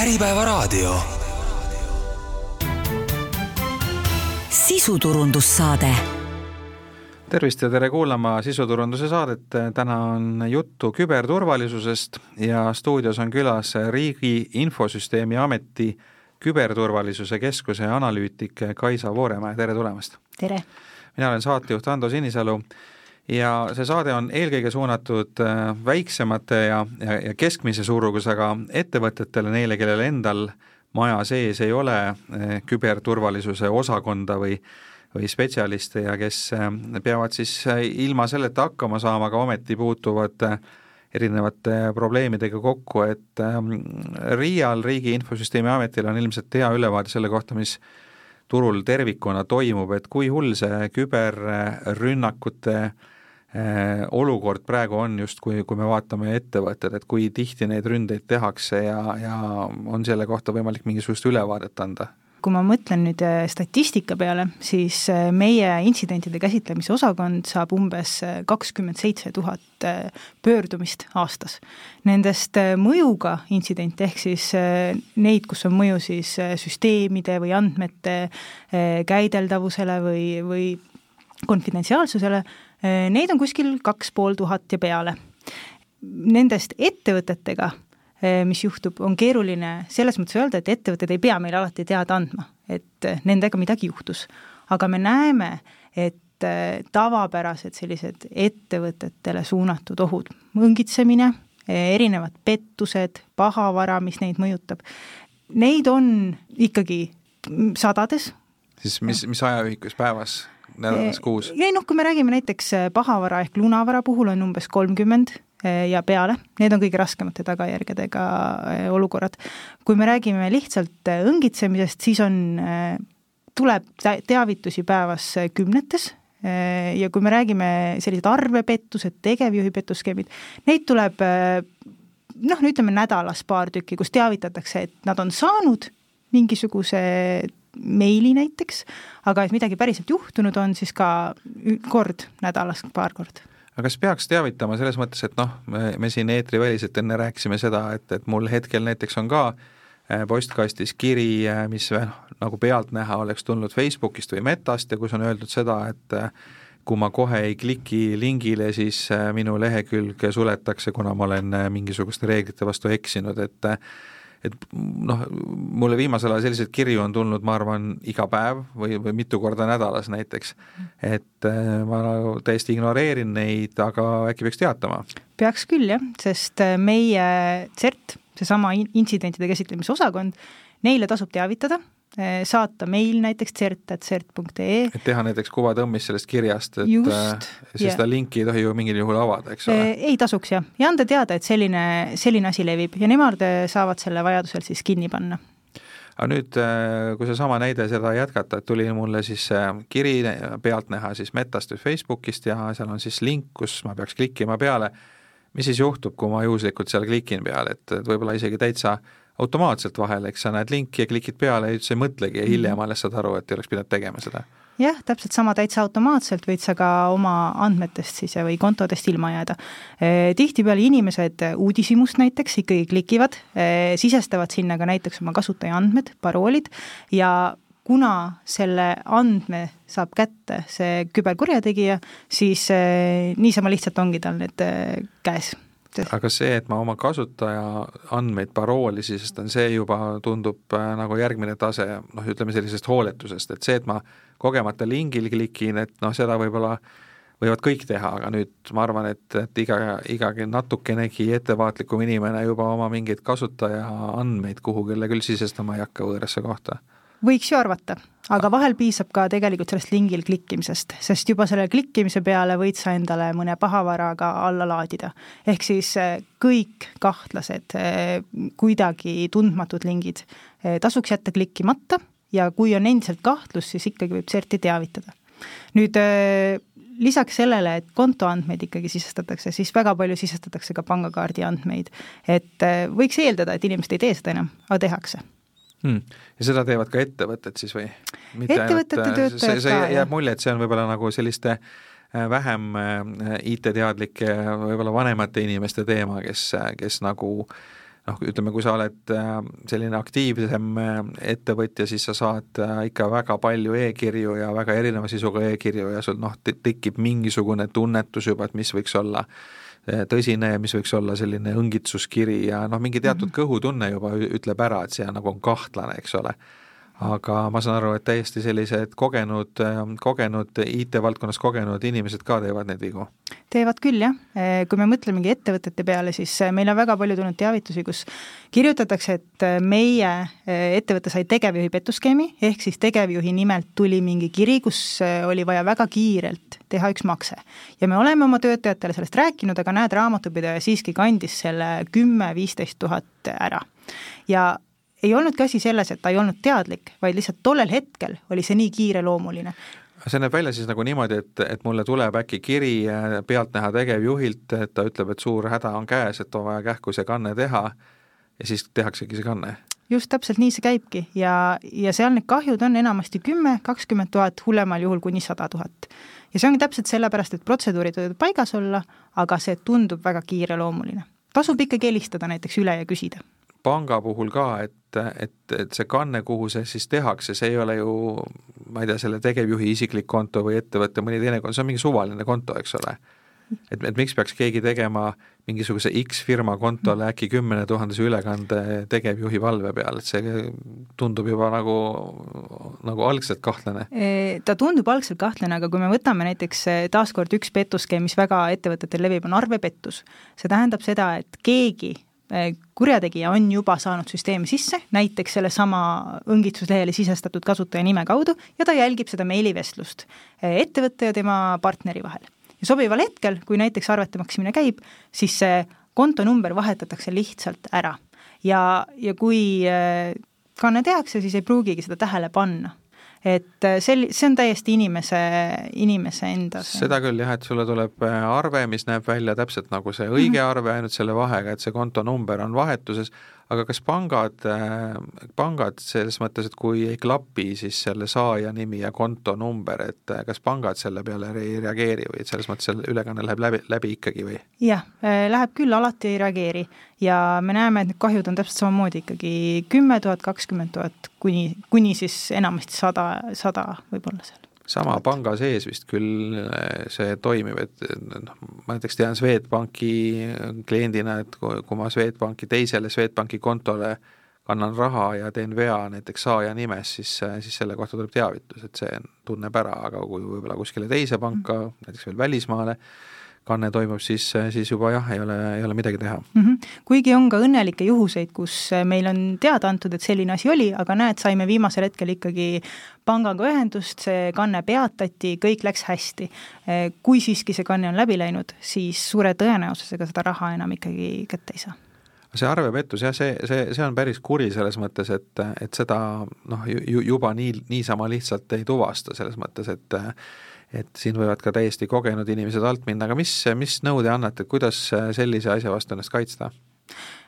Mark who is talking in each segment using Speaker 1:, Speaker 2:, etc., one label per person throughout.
Speaker 1: Äripäevaraadio.
Speaker 2: sisuturundussaade
Speaker 3: tervist ja tere kuulama sisuturunduse saadet, täna on juttu küberturvalisusest ja stuudios on külas Riigi Infosüsteemi Ameti küberturvalisuse keskuse analüütik Kaisa Vooremäe, tere tulemast!
Speaker 4: tere!
Speaker 3: mina olen saatejuht Ando Sinisalu ja see saade on eelkõige suunatud äh, väiksemate ja, ja, ja keskmise suurusega ettevõtetele, neile, kellel endal maja sees ei ole äh, küberturvalisuse osakonda või või spetsialiste ja kes äh, peavad siis ilma selleta hakkama saama, aga ometi puutuvad erinevate probleemidega kokku, et RIA-l, Riigi Infosüsteemi Ametil on ilmselt hea ülevaade selle kohta, mis turul tervikuna toimub, et kui hull see küberrünnakute Äh, olukord praegu on just, kui, me vaatame ettevõtted, et kui tihti neid ründeid tehakse ja, ja on selle kohta võimalik mingisugust ülevaadet anda?
Speaker 4: kui ma mõtlen nüüd äh, statistika peale, siis äh, meie intsidentide käsitlemise osakond saab umbes kakskümmend seitse tuhat pöördumist aastas. Nendest mõjuga intsidente, ehk siis neid, kus on mõju siis süsteemide või andmete käideldavusele või, või konfidentsiaalsusele, Äh, neid on kuskil kaks pool tuhat ja peale. Nendest ettevõtetega, äh, mis juhtub, on keeruline selles mõttes öelda, et ettevõtted ei pea meile alati teada andma, et äh, nendega midagi juhtus. aga me näeme, et tavapärased sellised ettevõtetele suunatud ohud, õngitsemine, erinevad pettused, pahavara, mis neid mõjutab, neid on ikkagi sadades.
Speaker 3: siis mis, mis ajaühikus päevas? Nädalas kuus?
Speaker 4: ei noh, kui me räägime näiteks äh, pahavara ehk lunavara puhul on umbes kolmkümmend äh, ja peale, need on kõige raskemate tagajärgedega olukorrad. kui me räägime lihtsalt õngitsemisest, siis on, tuleb teavitusi päevas kümnetes ja kui me räägime sellised arvepettused, tegevjuhi petuskeemid, neid tuleb noh, ütleme nädalas paar tükki, kus teavitatakse, et nad on saanud mingisuguse meili näiteks, aga et midagi päriselt juhtunud on, siis ka kord nädalas, paar korda
Speaker 3: aga kas peaks teavitama selles mõttes, et noh, me, me siin eetriväliselt enne rääkisime seda, et, et mul hetkel näiteks on ka äh, postkastis kiri, äh, mis noh, nagu pealtnäha oleks tulnud Facebookist või Metast ja kus on öeldud seda, et äh, kui ma kohe ei kliki lingile, siis minu lehekülg suletakse, kuna ma olen mingisuguste reeglite vastu eksinud, et et noh, mulle viimasel ajal selliseid kirju on tulnud, ma arvan, iga päev või, või mitu korda nädalas näiteks. et äh, ma täiesti ignoreerin neid, aga äkki peaks teatama?
Speaker 4: peaks küll jah, sest äh, meie CERT, seesama intsidentide käsitlemise osakond, neile tasub teavitada saata meil näiteks cert.cert.ee.
Speaker 3: et teha näiteks kuvatõmmis sellest kirjast, et Just, äh, siis yeah. seda linki ei tohi ju mingil juhul avada, eks ole?
Speaker 4: Ei tasuks jah, ja anda teada, et selline, selline asi levib ja nemad eh, saavad selle vajadusel siis kinni panna
Speaker 3: aga nüüd, kui seesama näide seda jätkata, et tuli mulle siis kiri pealtnäha siis Metast või Facebookist ja seal on siis link, kus ma peaks klikkima peale, mis siis juhtub, kui ma juhuslikult seal klikin peale, et, et võib-olla isegi täitsa äh, automaatselt vahele, eks sa näed linki ja klikid peale ja üldse ei mõtlegi ja mhm. hiljem alles saad aru, et ei oleks pidanud tegema seda.
Speaker 4: jah, täpselt sama, täitsa automaatselt võid sa ka oma andmetest siis või kontodest ilma jääda. Eh, tihtipeale inimesed uudishimust näiteks ikkagi klikivad, eh, sisestavad sinna ka näiteks oma kasutaja andmed, paroolid ja kuna selle andme saab kätte see küberkurjategija, siis eh, niisama lihtsalt ongi tal need käes
Speaker 3: aga see, et ma oma kasutaja andmeid, parooli sisestan, see juba tundub äh, nagu järgmine tase, noh, ütleme sellisest hooletusest, et see, et ma kogemata lingil klikin, et noh, seda võib-olla võivad kõik teha, aga nüüd ma arvan, et, et iga, igagi natukenegi ettevaatlikum inimene juba oma mingeid kasutaja andmeid kuhugile küll sisestama ei hakka võõrasse kohta.
Speaker 4: Võiks ju arvata, aga vahel piisab ka tegelikult sellest lingil klikkimisest, sest juba selle klikkimise peale võid sa endale mõne pahavara ka alla laadida. ehk siis eh, kõik kahtlased, eh, kuidagi tundmatud lingid eh, tasuks jätta klikkimata ja kui on endiselt kahtlus, siis ikkagi võib CERT-i teavitada. nüüd lisaks sellele, et kontoandmeid ikkagi sisestatakse, siis väga palju sisestatakse ka pangakaardi andmeid. et võiks eeldada, et inimesed ei tee seda enam, aga tehakse
Speaker 3: hmm.. ja seda teevad ka ettevõtted siis või?
Speaker 4: ettevõtete äh, töötajad
Speaker 3: ka, jah. jääb mulje, et see on võib-olla nagu selliste äh, vähem äh, IT-teadlike, võib-olla vanemate inimeste teema, kes, kes nagu noh, ütleme, kui sa oled äh, selline aktiivsem äh, ettevõtja, siis sa saad äh, ikka väga palju e-kirju ja väga erineva sisuga e-kirju ja sul noh, tekib mingisugune tunnetus juba, et mis võiks olla tõsine ja mis võiks olla selline õngitsuskiri ja noh, mingi teatud mhm. kõhutunne juba ütleb ära, et see nagu on kahtlane, eks ole aga ma saan aru, et täiesti sellised kogenud, kogenud IT-valdkonnas kogenud inimesed ka teevad neid vigu?
Speaker 4: teevad küll, jah. Kui me mõtlemegi ettevõtete peale, siis meil on väga palju tulnud teavitusi, kus kirjutatakse, et meie ettevõte sai tegevjuhi petuskeemi, ehk siis tegevjuhi nimelt tuli mingi kiri, kus oli vaja väga kiirelt teha üks makse. ja me oleme oma töötajatele sellest rääkinud, aga näed, raamatupidaja siiski kandis selle kümme-viisteist tuhat ära. ja ei olnudki asi selles, et ta ei olnud teadlik, vaid lihtsalt tollel hetkel oli see nii kiireloomuline
Speaker 3: see näeb välja siis nagu niimoodi, et, et mulle tuleb äkki kiri äh, pealtnäha tegevjuhilt, et ta ütleb, et suur häda on käes, et on vaja kähku see kanne teha ja siis tehaksegi see kanne.
Speaker 4: just täpselt nii see käibki ja, ja seal need kahjud on enamasti kümme, kakskümmend tuhat, hullemal juhul kuni sada tuhat. ja see ongi täpselt sellepärast, et protseduurid võivad paigas olla, aga see tundub väga kiireloomuline. tasub ikkagi helistada näiteks üle ja küsida
Speaker 3: panga puhul ka, et, et, et see kanne, kuhu see siis tehakse, see ei ole ju ma ei tea, selle tegevjuhi isiklik konto või ettevõtte mõni teine konto, see on mingi suvaline konto, eks ole. et, et miks peaks keegi tegema mingisuguse X firma kontole äkki kümne tuhandese ülekande tegevjuhi valve peal, et see tundub juba nagu, nagu algselt kahtlane.
Speaker 4: ta tundub algselt kahtlane, aga kui me võtame näiteks taaskord üks pettuskeem, mis väga ettevõtetel levib, on arvepettus. see tähendab seda, et keegi kurjategija on juba saanud süsteemi sisse, näiteks sellesama õngitsuslehele sisestatud kasutaja nime kaudu ja ta jälgib seda meilivestlust äh, ettevõtte ja tema partneri vahel. ja sobival hetkel, kui näiteks arvete maksimine käib, siis see kontonumber vahetatakse lihtsalt ära. ja, ja kui äh, kanne tehakse, siis ei pruugigi seda tähele panna et äh, sel-, see on täiesti inimese, inimese enda
Speaker 3: seda küll jah, et sulle tuleb äh, arve, mis näeb välja täpselt nagu see õige mm -hmm. arve, ainult selle vahega, et see kontonumber on vahetuses, aga kas pangad, äh, pangad selles mõttes, et kui ei klapi siis selle saaja nimi ja kontonumber, et kas pangad selle peale ei reageeri või et selles mõttes see ülekanne läheb läbi, läbi ikkagi või?
Speaker 4: jah, läheb küll, alati ei reageeri ja me näeme, et need kahjud on täpselt samamoodi ikkagi kümme tuhat, kakskümmend tuhat kuni, kuni siis enamasti sada, sada võib-olla seal
Speaker 3: sama panga sees vist küll eh, see toimib, et noh, ma näiteks tean Swedbanki kliendina, et kui, ma Swedbanki teisele Swedbanki kontole kannan raha ja teen vea näiteks saaja nimes, siis, siis selle kohta tuleb teavitus, et see tunneb ära, aga kui võib-olla kuskile teise panka -hmm. näiteks veel välismaale, kanne toimub, siis, siis juba jah, ei ole, ei ole midagi teha mm.
Speaker 4: -hmm. kuigi on ka õnnelikke juhuseid, kus meil on teada antud, et selline asi oli, aga näed, saime viimasel hetkel ikkagi pangaga ühendust, see kanne peatati, kõik läks hästi. kui siiski see kanne on läbi läinud, siis suure tõenäosusega seda raha enam ikkagi kätte ei saa
Speaker 3: see arvepettus jah, see, see, see on päris kuri selles mõttes, et, et seda noh, ju juba nii, niisama lihtsalt ei tuvasta, selles mõttes, et et siin võivad ka täiesti kogenud inimesed alt minna, aga mis, mis nõu te annate, kuidas sellise asja vastu ennast kaitsta?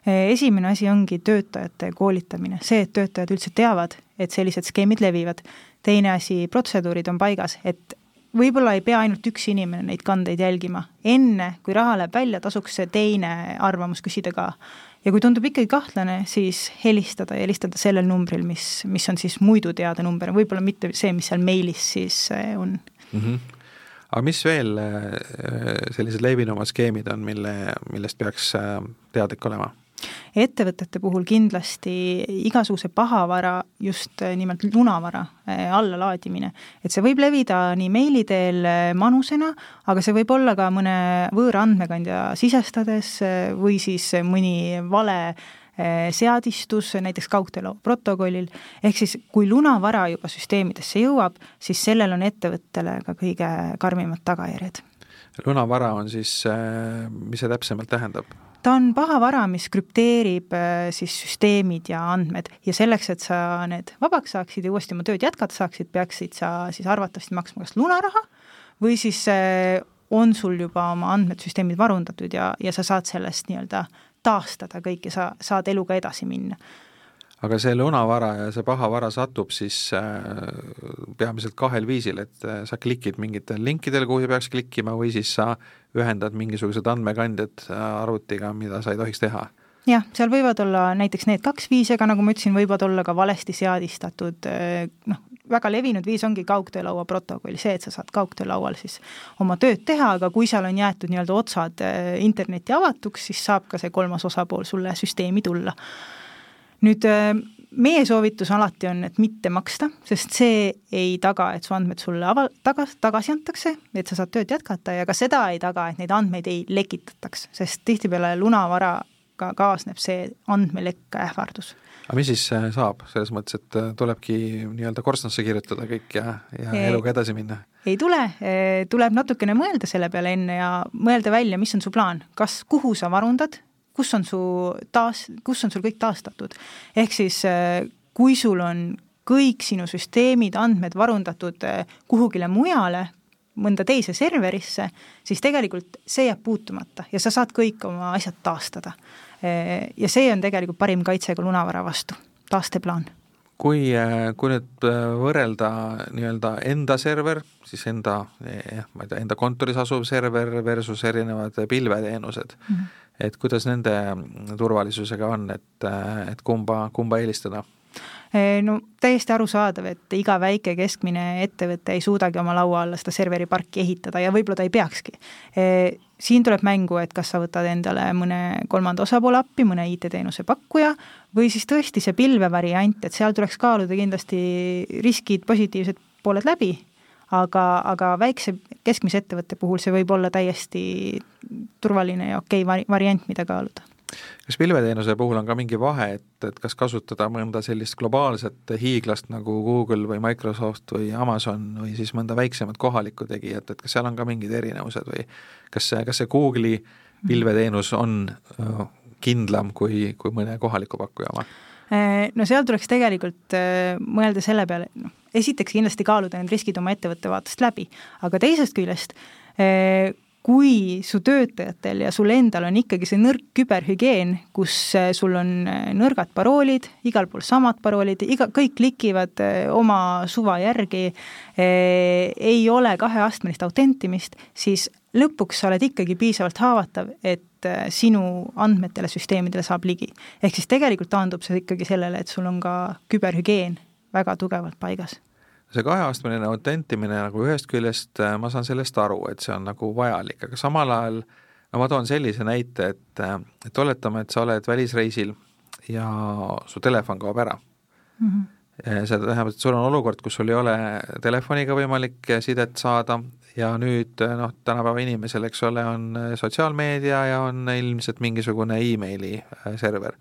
Speaker 4: esimene asi ongi töötajate koolitamine, see, et töötajad üldse teavad, et sellised skeemid levivad. teine asi, protseduurid on paigas, et võib-olla ei pea ainult üks inimene neid kandeid jälgima, enne kui raha läheb välja, tasuks see teine arvamus küsida ka. ja kui tundub ikkagi kahtlane, siis helistada ja helistada sellel numbril, mis, mis on siis muidu teada number, võib-olla mitte see, mis seal meilis siis eh, on mm.
Speaker 3: -hmm. aga mis veel äh, sellised levinumad skeemid on, mille, millest peaks äh, teadlik olema?
Speaker 4: ettevõtete puhul kindlasti igasuguse pahavara, just äh, nimelt lunavara allalaadimine. et see võib levida nii meili teel manusena, aga see võib olla ka mõne võõra andmekandja sisestades või siis mõni vale äh, seadistus näiteks kaugtelo protokollil, ehk siis kui lunavara juba süsteemidesse jõuab, siis sellel on ettevõttele ka kõige karmimad tagajärjed.
Speaker 3: lunavara on siis, eh, mis see täpsemalt tähendab?
Speaker 4: ta on pahavara, mis krüpteerib eh, siis süsteemid ja andmed ja selleks, et sa need vabaks saaksid ja uuesti oma tööd jätkata saaksid, peaksid sa siis arvatavasti maksma kas lunaraha või siis on sul juba oma andmed, süsteemid varundatud ja, ja sa saad sellest nii-öelda taastada kõik ja sa saad eluga edasi minna.
Speaker 3: aga see lõunavara ja see pahavara satub siis äh, peamiselt kahel viisil, et äh, sa klikid mingitel linkidel, kuhu peaks klikkima, või siis sa ühendad mingisugused andmekandjad äh, arvutiga, mida sa ei tohiks teha
Speaker 4: jah, seal võivad olla näiteks need kaks viisi, aga nagu ma ütlesin, võivad olla ka valesti seadistatud noh, väga levinud viis ongi kaugtöölaua protokoll, see, et sa saad kaugtöölaual siis oma tööd teha, aga kui seal on jäetud nii-öelda otsad äh, internetti avatuks, siis saab ka see kolmas osapool sulle süsteemi tulla. nüüd äh, meie soovitus alati on, et mitte maksta, sest see ei taga, et su andmed sulle ava-, tagas, tagasi antakse, et sa saad tööd jätkata ja ka seda ei taga, et neid andmeid ei lekitataks, sest tihtipeale lunavaraga kaasneb see andmelekka ähvardus.
Speaker 3: Aga mis siis äh, saab, selles mõttes, et äh, tulebki nii-öelda korstnasse kirjutada kõik ja, ja e eluga edasi minna?
Speaker 4: ei tule, e, tuleb natukene mõelda selle peale enne ja mõelda välja, mis on su plaan, kas, kuhu sa varundad, kus on su taas, kus on sul kõik taastatud. ehk siis kui sul on kõik sinu süsteemid, andmed varundatud kuhugile mujale, mõnda teise serverisse, siis tegelikult see jääb puutumata ja sa saad kõik oma asjad taastada ja see on tegelikult parim kaitse ka lunavara vastu, taasteplaan.
Speaker 3: kui, kui nüüd äh, võrrelda nii-öelda enda server, siis enda, eh, ma ei tea, enda kontoris asuv server versus erinevad pilveteenused mm, -hmm. et kuidas nende turvalisusega on, et, et kumba, kumba eelistada?
Speaker 4: No täiesti arusaadav, et iga väike keskmine ettevõte ei suudagi oma laua alla seda serveriparki ehitada ja võib-olla ta ei peakski. Siin tuleb mängu, et kas sa võtad endale mõne kolmanda osapoole appi, mõne IT-teenuse pakkuja, või siis tõesti see pilvevariant, et seal tuleks kaaluda kindlasti riskid, positiivsed pooled läbi, aga, aga väikse, keskmise ettevõtte puhul see võib olla täiesti turvaline ja okei vari-, variant, mida kaaluda
Speaker 3: kas pilveteenuse puhul on ka mingi vahe, et, et kas kasutada mõnda sellist globaalset hiiglast nagu Google või Microsoft või Amazon või siis mõnda väiksemat kohalikku tegijat, et kas seal on ka mingid erinevused või kas see, kas see Google'i pilveteenus on äh, kindlam kui, kui mõne kohaliku pakkuja oma?
Speaker 4: Äh, no seal tuleks tegelikult äh, mõelda selle peale, noh, esiteks kindlasti kaaluda need riskid oma ettevõtte vaatest läbi, aga teisest küljest kui su töötajatel ja sul endal on ikkagi see nõrk küberhügieen, kus äh, sul on äh, nõrgad paroolid, igal pool samad paroolid, iga, kõik klikivad äh, oma suva järgi eh,, ei ole kaheastmelist autentimist, siis lõpuks sa oled ikkagi piisavalt haavatav, et sinu andmetele, süsteemidele saab ligi. ehk siis tegelikult taandub see ikkagi sellele, et sul on ka küberhügieen väga tugevalt paigas
Speaker 3: see kaheastmeline autentimine nagu ühest küljest äh, ma saan sellest aru, et see on nagu vajalik, aga samal ajal no ma toon sellise näite, et, äh, et oletame, et sa oled välisreisil ja su telefon kaob ära mm. -hmm. see tähendab, et sul on olukord, kus sul ei ole telefoniga võimalik sidet saada ja nüüd noh, tänapäeva inimesel, eks ole, on sotsiaalmeedia ja on ilmselt mingisugune emaili server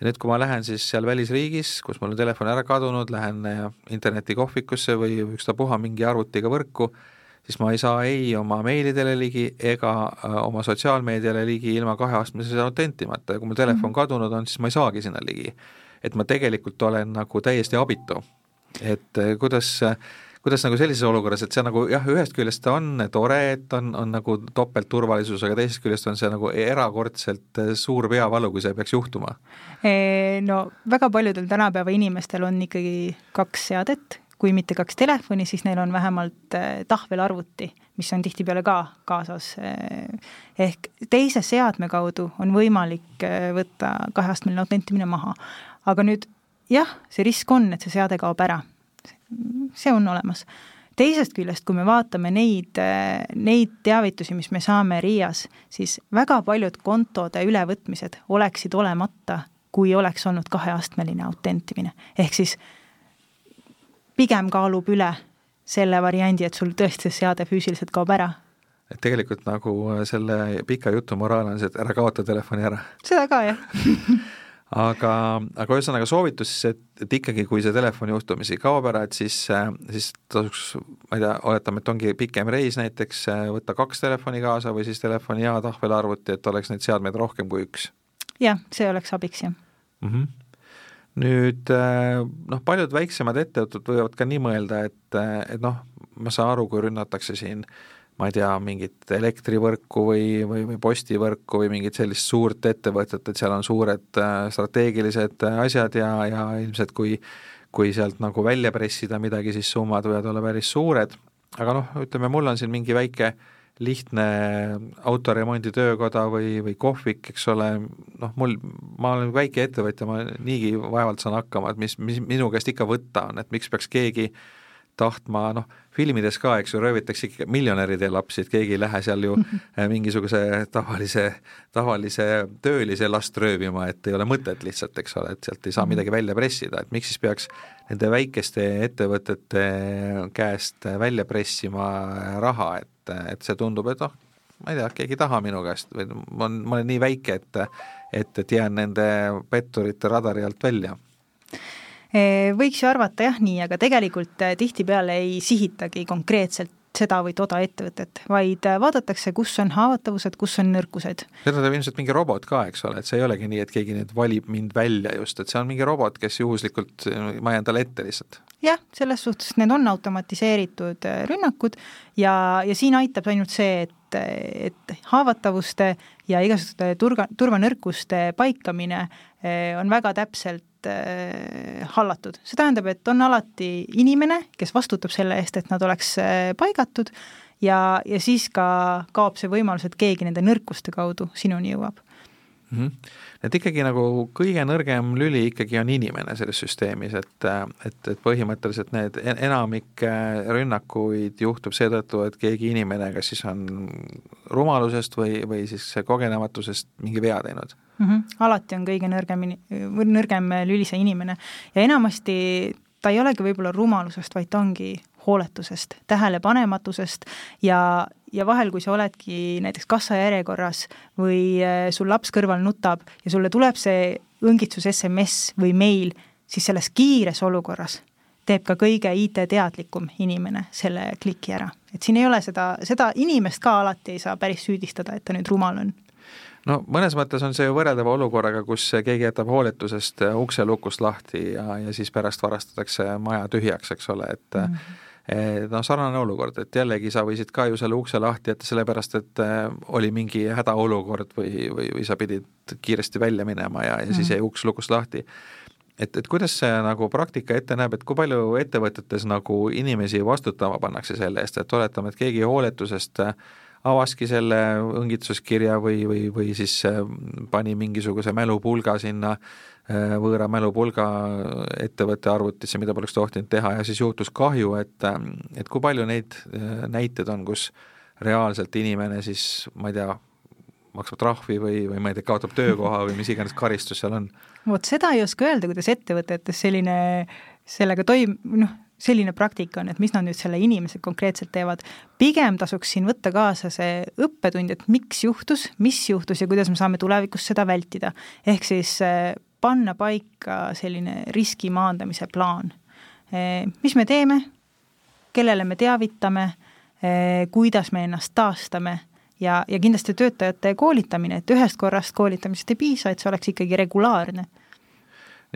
Speaker 3: ja nüüd, kui ma lähen siis seal välisriigis, kus mul on telefon ära kadunud, lähen äh, internetikohvikusse või ükstapuha mingi arvutiga võrku, siis ma ei saa ei oma meilidele ligi ega äh, oma sotsiaalmeediale ligi ilma kaheastmelise autentimata ja kui mul telefon mhm. kadunud on, siis ma ei saagi sinna ligi. et ma tegelikult olen nagu täiesti abitu. et äh, kuidas äh, kuidas nagu sellises olukorras, et see nagu jah, ühest küljest ta on tore, et on, on nagu topeltturvalisus, aga teisest küljest on see nagu erakordselt eh, suur peavalu, kui see peaks juhtuma?
Speaker 4: No väga paljudel tänapäeva inimestel on ikkagi kaks seadet, kui mitte kaks telefoni, siis neil on vähemalt eh, tahvelarvuti, mis on tihtipeale ka kaasas. Eh, ehk teise seadme kaudu on võimalik võtta kaheastmeline autentimine maha. aga nüüd jah, see risk on, et see seade kaob ära see on olemas. teisest küljest, kui me vaatame neid, neid teavitusi, mis me saame RIA-s, siis väga paljud kontode ülevõtmised oleksid olemata, kui oleks olnud kaheastmeline autentimine. ehk siis pigem kaalub üle selle variandi, et sul tõesti see seade füüsiliselt kaob ära
Speaker 3: et tegelikult nagu selle pika jutu moraal on see, et ära kaota telefoni ära.
Speaker 4: seda ka, jah
Speaker 3: aga, aga ühesõnaga soovitus siis, et, et ikkagi, kui see telefon juhtumisi kaob ära, et siis, siis tasuks, ma ei tea, oletame, et ongi pikem reis näiteks, võtta kaks telefoni kaasa või siis telefoni ja tahvelarvuti, et oleks neid seadmeid rohkem kui üks.
Speaker 4: jah, see oleks abiks, jah mm.
Speaker 3: -hmm nüüd noh, paljud väiksemad ettevõtted võivad ka nii mõelda, et, et noh, ma saan aru, kui rünnatakse siin äh, ma ei tea, mingit elektrivõrku või, või, või postivõrku või mingit sellist suurt ettevõtet, et seal on suured äh, strateegilised äh, asjad ja, ja ilmselt kui kui sealt nagu välja pressida midagi, siis summad võivad olla päris suured, aga noh, ütleme, mul on siin mingi väike lihtne autoremonditöökoda või, või kohvik, eks ole, noh, mul, ma olen väike ettevõtja, ma niigi vaevalt saan hakkama, et mis, mis minu käest ikka võtta on, et miks peaks keegi tahtma, noh, filmides ka, eks ju, röövitakse ikka miljonäride lapsi, et keegi ei lähe seal ju äh, mingisuguse tavalise, tavalise töölise last röövima, et ei ole mõtet lihtsalt, eks ole, et sealt ei saa mhm. midagi välja pressida, et miks siis peaks nende väikeste ettevõtete käest välja pressima raha, et, et see tundub, et noh, ma ei tea, keegi ei taha minu käest või ma olen, ma olen nii väike, et et, et jään nende petturite radari alt välja
Speaker 4: Võiks ju arvata jah nii, aga tegelikult äh, tihtipeale ei sihitagi konkreetselt seda või toda ettevõtet, vaid äh, vaadatakse, kus on haavatavused, kus on nõrkused.
Speaker 3: seda teeb ilmselt mingi robot ka, eks ole, et see ei olegi nii, et keegi nüüd valib mind välja just, et see on mingi robot, kes juhuslikult, ma jään talle ette lihtsalt.
Speaker 4: jah, selles suhtes need on automatiseeritud rünnakud ja, ja siin aitab ainult see, et et haavatavuste ja igasuguste turga, turvanõrkuste paikamine on väga täpselt äh, hallatud. see tähendab, et on alati inimene, kes vastutab selle eest, et nad oleks äh, paigatud ja, ja siis ka kaob see võimalus, et keegi nende nõrkuste kaudu sinuni jõuab
Speaker 3: mm. -hmm. et ikkagi nagu kõige nõrgem lüli ikkagi on inimene selles süsteemis, et, et, et põhimõtteliselt need enamik rünnakuid juhtub seetõttu, et keegi inimene, kas siis on rumalusest või, või siis kogenematusest mingi vea teinud
Speaker 4: mm. -hmm. alati on kõige nõrgemini, nõrgem lüli see inimene ja enamasti ta ei olegi võib-olla rumalusest, vaid ta ongi hooletusest, tähelepanematusest ja, ja vahel, kui sa oledki näiteks kassajärjekorras või äh, sul laps kõrval nutab ja sulle tuleb see õngitsus SMS või meil, siis selles kiires olukorras teeb ka kõige IT-teadlikum inimene selle kliki ära. et siin ei ole seda, seda inimest ka alati ei saa päris süüdistada, et ta nüüd rumal on
Speaker 3: no mõnes mõttes on see ju võrreldava olukorraga, kus keegi jätab hooletusest ukse lukust lahti ja, ja siis pärast varastatakse maja tühjaks, eks ole, et mm -hmm noh, sarnane olukord, et jällegi sa võisid ka ju selle ukse lahti jätta sellepärast, et äh, oli mingi hädaolukord või, või, või sa pidid kiiresti välja minema ja, ja siis mhm. jäi uks lukust lahti. et, et kuidas see nagu praktika ette näeb, et kui palju ettevõtetes nagu inimesi vastutama pannakse selle eest, et oletame, et keegi hooletusest äh, avaski selle õngitsuskirja või, või, või siis pani mingisuguse mälupulga sinna, võõra mälupulga ettevõtte arvutisse, mida poleks tohtinud teha ja siis juhtus kahju, et, äh, et kui palju neid näiteid on, kus reaalselt inimene siis, ma ei tea, maksab trahvi või, või ma ei tea, kaotab töökoha või mis iganes karistus seal on?
Speaker 4: vot seda ei oska öelda, kuidas ettevõtetes selline, sellega toim-, noh, selline praktika on, et mis nad nüüd selle inimesega konkreetselt teevad. pigem tasuks siin võtta kaasa see õppetund, et miks juhtus, mis juhtus ja kuidas me saame tulevikus seda vältida. ehk siis eh, panna paika selline riski maandamise plaan. Eh, mis me teeme, kellele me teavitame, eh, kuidas me ennast taastame? Ja, ja kindlasti töötajate koolitamine, et ühest korrast koolitamisest ei piisa, et see oleks ikkagi regulaarne.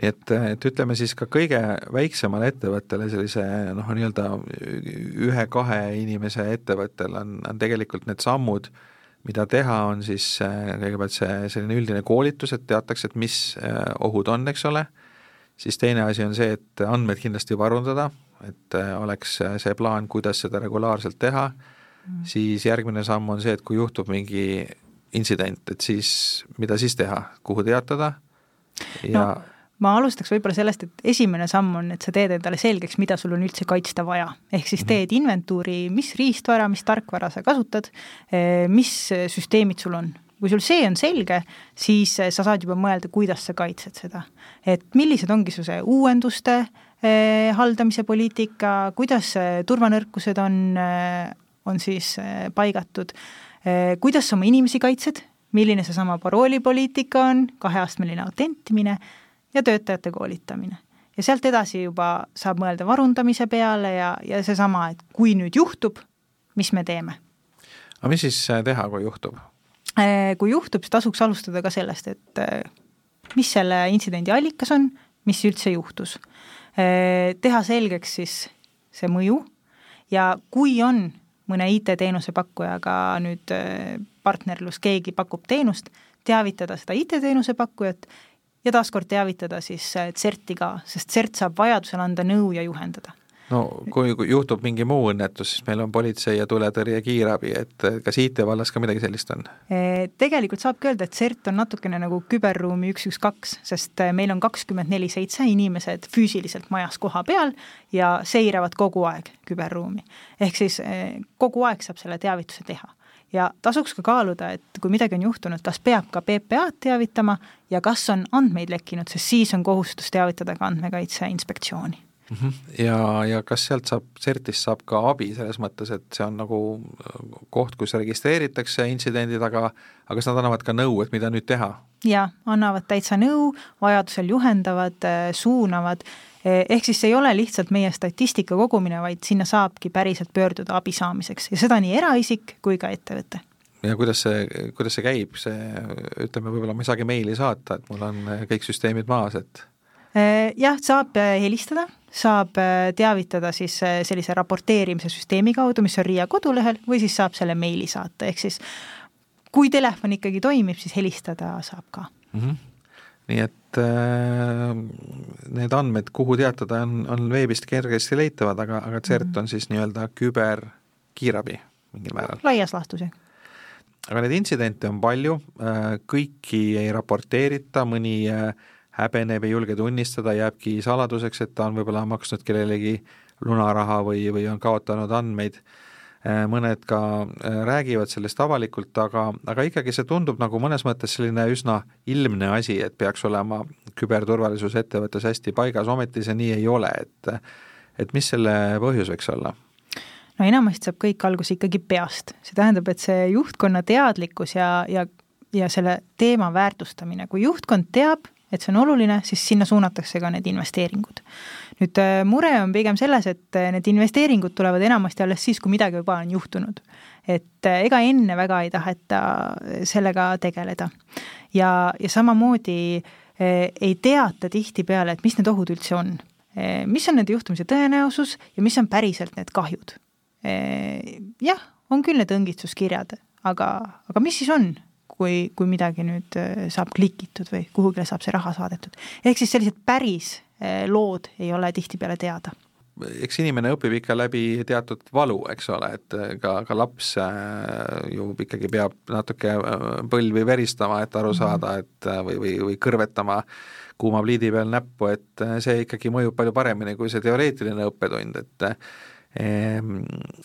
Speaker 3: Nii et, et ütleme siis ka kõige väiksemale ettevõttele, sellise noh, nii-öelda ühe-kahe inimese ettevõttel on, on tegelikult need sammud, mida teha, on siis äh, kõigepealt see selline üldine koolitus, et teatakse, et mis äh, ohud on, eks ole, siis teine asi on see, et andmeid kindlasti varundada, et äh, oleks see plaan, kuidas seda regulaarselt teha. Mm., siis järgmine samm on see, et kui juhtub mingi intsident, et siis mida siis teha, kuhu teatada? Ja no
Speaker 4: ma alustaks võib-olla sellest, et esimene samm on, et sa teed endale selgeks, mida sul on üldse kaitsta vaja. ehk siis mhm. teed inventuuri, mis riistvara, mis tarkvara sa kasutad, eh, mis süsteemid sul on. kui sul see on selge, siis sa saad juba mõelda, kuidas sa kaitsed seda. et millised ongi su see uuenduste eh, haldamise poliitika, kuidas turvanõrkused on, eh, on siis paigatud, kuidas sa oma inimesi kaitsed, milline seesama paroolipoliitika on, kaheastmeline autentimine ja töötajate koolitamine. ja sealt edasi juba saab mõelda varundamise peale ja, ja seesama, et kui nüüd juhtub, mis me teeme.
Speaker 3: aga mis siis äh, teha, kui juhtub?
Speaker 4: Äh, kui juhtub, siis tasuks alustada ka sellest, et äh, mis selle intsidendi allikas on, mis üldse juhtus. Teha selgeks siis see mõju ja kui on mõne IT-teenuse pakkujaga nüüd partnerlus, keegi pakub teenust, teavitada seda IT-teenuse pakkujat ja taaskord teavitada siis CERT-i ka, sest CERT saab vajadusel anda nõu ja juhendada.
Speaker 3: no kui, juhtub mingi muu õnnetus, siis meil on politsei ja tuletõrje, kiirabi, et kas IT vallas ka midagi sellist on?
Speaker 4: Tegelikult saabki öelda, et CERT on natukene nagu küberruumi üks, üks, kaks, sest meil on kakskümmend neli seitse inimesed füüsiliselt majas koha peal ja seiravad kogu aeg küberruumi. ehk siis kogu aeg saab selle teavituse teha ja tasuks ka kaaluda, et kui midagi on juhtunud, kas peab ka PPA-d teavitama ja kas on andmeid lekkinud, sest siis on kohustus teavitada ka Andmekaitse Inspektsiooni.
Speaker 3: -hmm. ja, ja kas sealt saab, CERT-ist saab ka abi selles mõttes, et see on nagu koht, kus registreeritakse intsidendid, aga aga kas nad annavad ka nõu, et mida nüüd teha?
Speaker 4: jaa, annavad täitsa nõu, vajadusel juhendavad, suunavad Eh, ehk siis see ei ole lihtsalt meie statistika kogumine, vaid sinna saabki päriselt pöörduda abi saamiseks. Ja seda nii eraisik kui ka ettevõte.
Speaker 3: Ja kuidas see, kuidas see käib, see ütleme, võib-olla ma ei saagi meili saata, et mul on kõik süsteemid maas, et
Speaker 4: eh, jah, saab eh, helistada, saab teavitada siis sellise raporteerimise süsteemi kaudu, mis on RIA kodulehel, või siis saab selle meili saata, ehk siis kui telefon ikkagi toimib, siis helistada saab ka. Mm.
Speaker 3: -hmm nii et äh, need andmed, kuhu teatada, on, on veebist kergesti leitavad, aga, aga CERT mm -hmm. on siis nii-öelda küberkiirabi mingil määral.
Speaker 4: laias laastus, jah.
Speaker 3: aga neid intsidente on palju äh,, kõiki ei raporteerita, mõni äh, häbeneb, ei julge tunnistada, jääbki saladuseks, et ta on võib-olla maksnud kellelegi lunaraha või, või on kaotanud andmeid mõned ka äh, räägivad sellest avalikult, aga, aga ikkagi see tundub nagu mõnes mõttes selline üsna ilmne asi, et peaks olema küberturvalisus ettevõttes hästi paigas, ometi see nii ei ole, et et mis selle põhjus võiks olla?
Speaker 4: no enamasti saab kõik alguse ikkagi peast, see tähendab, et see juhtkonna teadlikkus ja, ja ja selle teema väärtustamine, kui juhtkond teab, et see on oluline, siis sinna suunatakse ka need investeeringud nüüd äh, mure on pigem selles, et äh, need investeeringud tulevad enamasti alles siis, kui midagi juba on juhtunud. et äh, ega enne väga ei taheta sellega tegeleda. ja, ja samamoodi ei teata tihtipeale, et mis need ohud üldse on. mis on nende juhtumise tõenäosus ja mis on päriselt need kahjud. jah, on küll need õngitsuskirjad, aga, aga mis siis on, kui, kui midagi nüüd saab klikitud või kuhugile saab see raha saadetud. ehk siis sellised päris lood ei ole tihtipeale teada
Speaker 3: eks inimene õpib ikka läbi teatud valu, eks ole, et eh, ka, ka laps eh, ju ikkagi peab natuke põlvi veristama, et aru mhm. saada, et või, või, või kõrvetama kuuma pliidi peal näppu, et see ikkagi mõjub palju paremini kui see teoreetiline õppetund, et Ehm,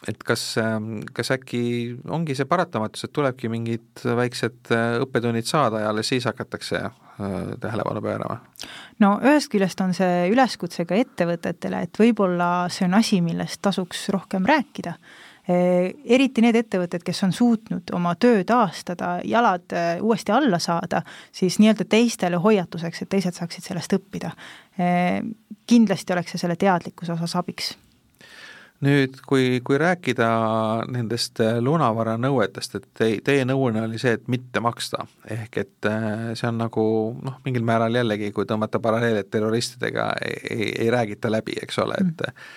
Speaker 3: et kas, ähm, kas äkki ongi see paratamatus, et tulebki mingid väiksed õppetunnid saada ja alles siis hakatakse tähelepanu pöörama?
Speaker 4: no ühest küljest on see üleskutse ka ettevõtetele, et võib-olla see on asi, millest tasuks rohkem rääkida eriti need ettevõtted, kes on suutnud oma töö taastada, jalad äh, uuesti alla saada, siis nii-öelda teistele hoiatuseks, et teised saaksid sellest õppida. kindlasti oleks see selle teadlikkuse osas abiks
Speaker 3: nüüd, kui, kui rääkida nendest äh, lunavara nõuetest, et te, teie nõuanne oli see, et mitte maksta, ehk et äh, see on nagu noh, mingil määral jällegi, kui tõmmata paralleele terroristidega, ei, ei räägita läbi, eks ole, et mm.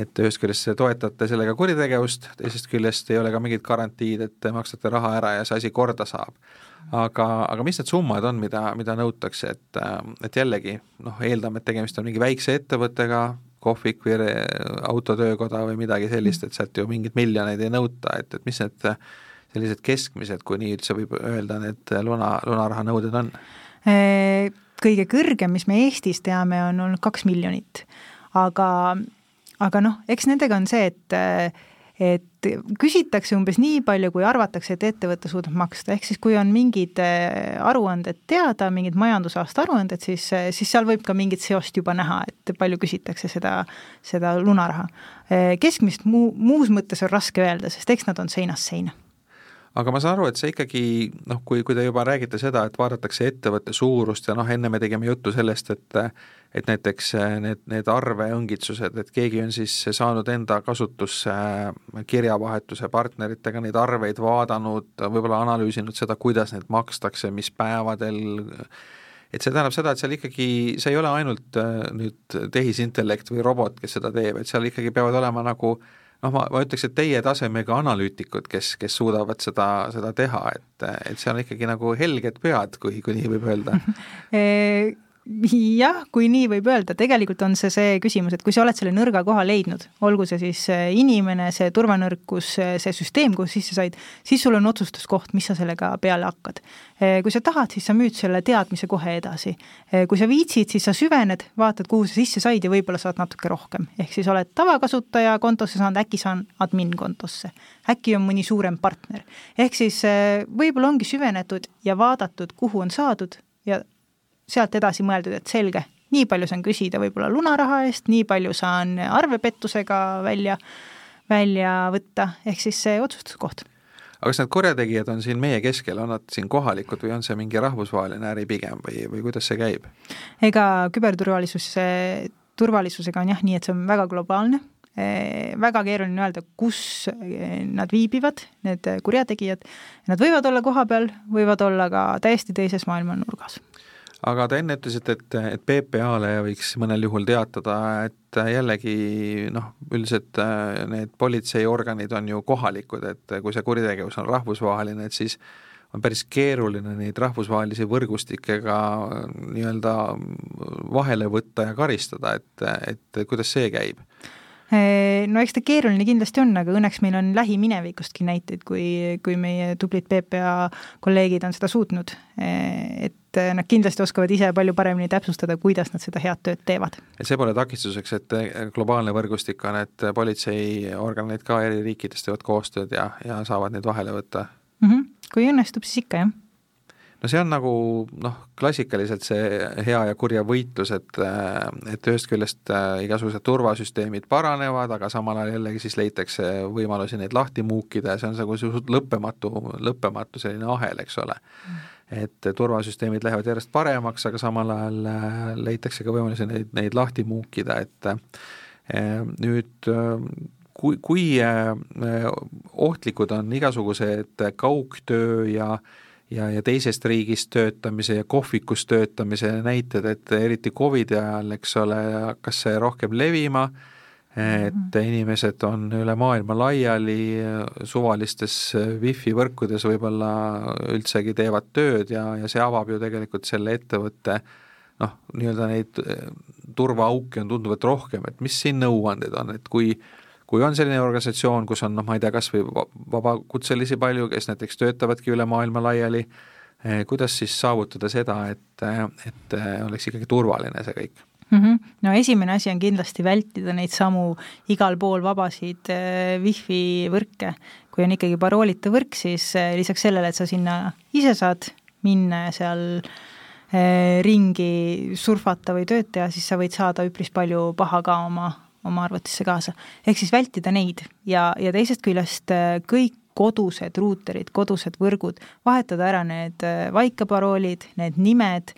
Speaker 3: et ühest küljest te toetate sellega kuritegevust, teisest küljest ei ole ka mingit garantiid, et te maksate raha ära ja see asi korda saab aga, aga mis need summad on, mida, mida nõutakse, et, äh, et jällegi noh, eeldame, et tegemist on mingi väikse ettevõttega, kohvik või autotöökoda või midagi sellist, et sealt ju mingeid miljoneid ei nõuta, et, et mis need sellised keskmised, kui nii üldse võib öelda, need luna, lunaraha nõuded on?
Speaker 4: Kõige kõrgem, mis me Eestis teame, on olnud kaks miljonit. aga, aga noh, eks nendega on see, et et küsitakse umbes nii palju, kui arvatakse, et ettevõte suudab maksta, ehk siis kui on mingid äh, aruanded teada, mingid majandusaasta aruanded, siis, äh, siis seal võib ka mingit seost juba näha, et palju küsitakse seda, seda lunaraha. Äh, keskmist muu, muus mõttes on raske öelda, sest eks nad on seinast seina
Speaker 3: aga ma saan aru, et see ikkagi noh, kui, kui te juba räägite seda, et vaadatakse ettevõtte suurust ja noh, enne me tegime juttu sellest, et et näiteks äh, need, need arveõngitsused, et keegi on siis saanud enda kasutusse äh, kirjavahetuse partneritega neid arveid vaadanud, võib-olla analüüsinud seda, kuidas neid makstakse, mis päevadel, et see tähendab seda, et seal ikkagi, see ei ole ainult äh, nüüd tehisintellekt või robot, kes seda teeb, et seal ikkagi peavad olema nagu noh, ma, ma ütleks, et teie tasemega analüütikud, kes, kes suudavad seda, seda teha, et, et see on ikkagi nagu helged pead, kui, kui nii võib öelda
Speaker 4: jah, kui nii võib öelda, tegelikult on see see küsimus, et kui sa oled selle nõrga koha leidnud, olgu see siis inimene, see turvanõrkus, see süsteem, kuhu sisse said, siis sul on otsustuskoht, mis sa sellega peale hakkad. kui sa tahad, siis sa müüd selle teadmise kohe edasi. kui sa viitsid, siis sa süvened, vaatad, kuhu sa sisse said ja võib-olla saad natuke rohkem. ehk siis oled tavakasutaja kontosse saanud, äkki saan admin kontosse. äkki on mõni suurem partner. ehk siis võib-olla ongi süvenetud ja vaadatud, kuhu on saadud ja sealt edasi mõeldud, et selge, nii palju saan küsida võib-olla lunaraha eest, nii palju saan arvepettusega välja, välja võtta, ehk siis see otsustuskoht.
Speaker 3: Aga kas need kurjategijad on siin meie keskel, on nad siin kohalikud või on see mingi rahvusvaheline äri pigem või, või kuidas see käib?
Speaker 4: ega küberturvalisus, turvalisusega on jah nii, et see on väga globaalne, eh, väga keeruline öelda, kus nad viibivad, need kurjategijad, nad võivad olla kohapeal, võivad olla ka täiesti teises maailma nurgas
Speaker 3: aga te enne ütlesite, et, et PPA-le võiks mõnel juhul teatada, et jällegi noh, üldiselt äh, need politseiorganid on ju kohalikud, et kui see kuritegevus on rahvusvaheline, et siis on päris keeruline neid rahvusvahelisi võrgustikke ka nii-öelda vahele võtta ja karistada, et, et kuidas see käib?
Speaker 4: no eks ta keeruline kindlasti on, aga õnneks meil on lähiminevikustki näiteid, kui, kui meie tublid PPA kolleegid on seda suutnud. et nad kindlasti oskavad ise palju paremini täpsustada, kuidas nad seda head tööd teevad.
Speaker 3: et see pole takistuseks, et globaalne võrgustik on, et politseiorganid ka eri riikidest teevad koostööd ja, ja saavad neid vahele võtta
Speaker 4: mm? -hmm. kui õnnestub, siis ikka, jah
Speaker 3: no see on nagu noh, klassikaliselt see hea ja kurja võitlus, et et ühest küljest igasugused turvasüsteemid paranevad, aga samal ajal jällegi siis leitakse võimalusi neid lahti muukida ja see on nagu lõppematu, lõppematu selline ahel, eks ole mm. Et turvasüsteemid lähevad järjest paremaks, aga samal ajal äh, leitakse ka võimalusi neid, neid lahti muukida, et äh, nüüd kui, kui ohtlikud on igasugused kaugtöö ja äh, ja, ja teisest riigist töötamise ja kohvikus töötamise näited, et eriti Covidi ajal, eks ole, hakkas see rohkem levima, et mhm. inimesed on üle maailma laiali, suvalistes wifi võrkudes võib-olla üldsegi teevad tööd ja, ja see avab ju tegelikult selle ettevõtte noh, nii-öelda neid turvaauke on tunduvalt rohkem, et mis siin nõuanded on, et kui kui on selline organisatsioon, kus on noh, ma ei tea, kas või vabakutselisi palju, kes näiteks töötavadki üle maailma laiali, eh, kuidas siis saavutada seda, et, et oleks ikkagi turvaline see kõik?
Speaker 4: Mm. -hmm. no esimene asi on kindlasti vältida neid samu igal pool vabasid äh, wifi võrke. kui on ikkagi paroolita võrk, siis äh, lisaks sellele, et sa sinna ise saad minna ja seal äh, ringi surfata või tööd teha, siis sa võid saada üpris palju paha ka oma oma arvutisse kaasa. ehk siis vältida neid ja, ja teisest küljest kõik kodused ruuterid, kodused võrgud, vahetada ära need vaikaparoolid, need nimed,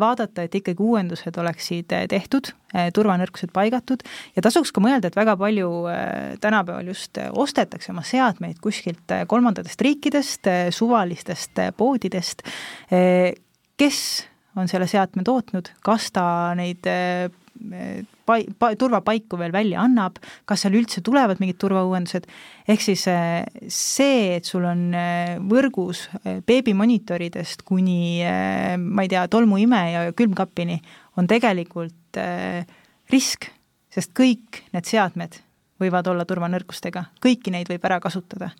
Speaker 4: vaadata, et ikkagi uuendused oleksid tehtud, turvanõrkused paigatud. Ja tasuks ka mõelda, et väga palju tänapäeval just ostetakse oma seadmeid kuskilt kolmandatest riikidest, suvalistest poodidest, kes on selle seadme tootnud, kas ta neid pai-, pa-, turvapaiku veel välja annab, kas seal üldse tulevad mingid turvauuendused, ehk siis äh, see, et sul on äh, võrgus äh, beebimonitoridest kuni ma ei tea, tolmuime ja külmkapini, on tegelikult risk, sest kõik need seadmed võivad olla turvanõrkustega, kõiki neid võib ära kasutada,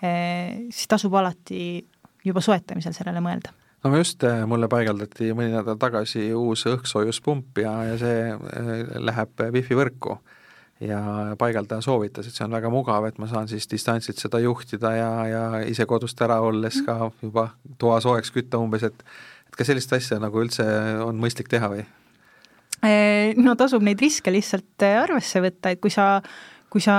Speaker 4: siis tasub alati juba soetamisel sellele mõelda
Speaker 3: no just, äh, mulle paigaldati mõni nädal tagasi uus õhksoojuspump ja, ja see äh, läheb wifi võrku. ja paigaldaja soovitas, et see on väga mugav, et ma saan siis distantsilt seda juhtida ja, ja ise kodust ära olles ka juba toa soojaks kütta umbes, et et kas sellist asja nagu üldse on mõistlik teha või?
Speaker 4: Äh, no tasub neid riske lihtsalt arvesse võtta, et kui sa kui sa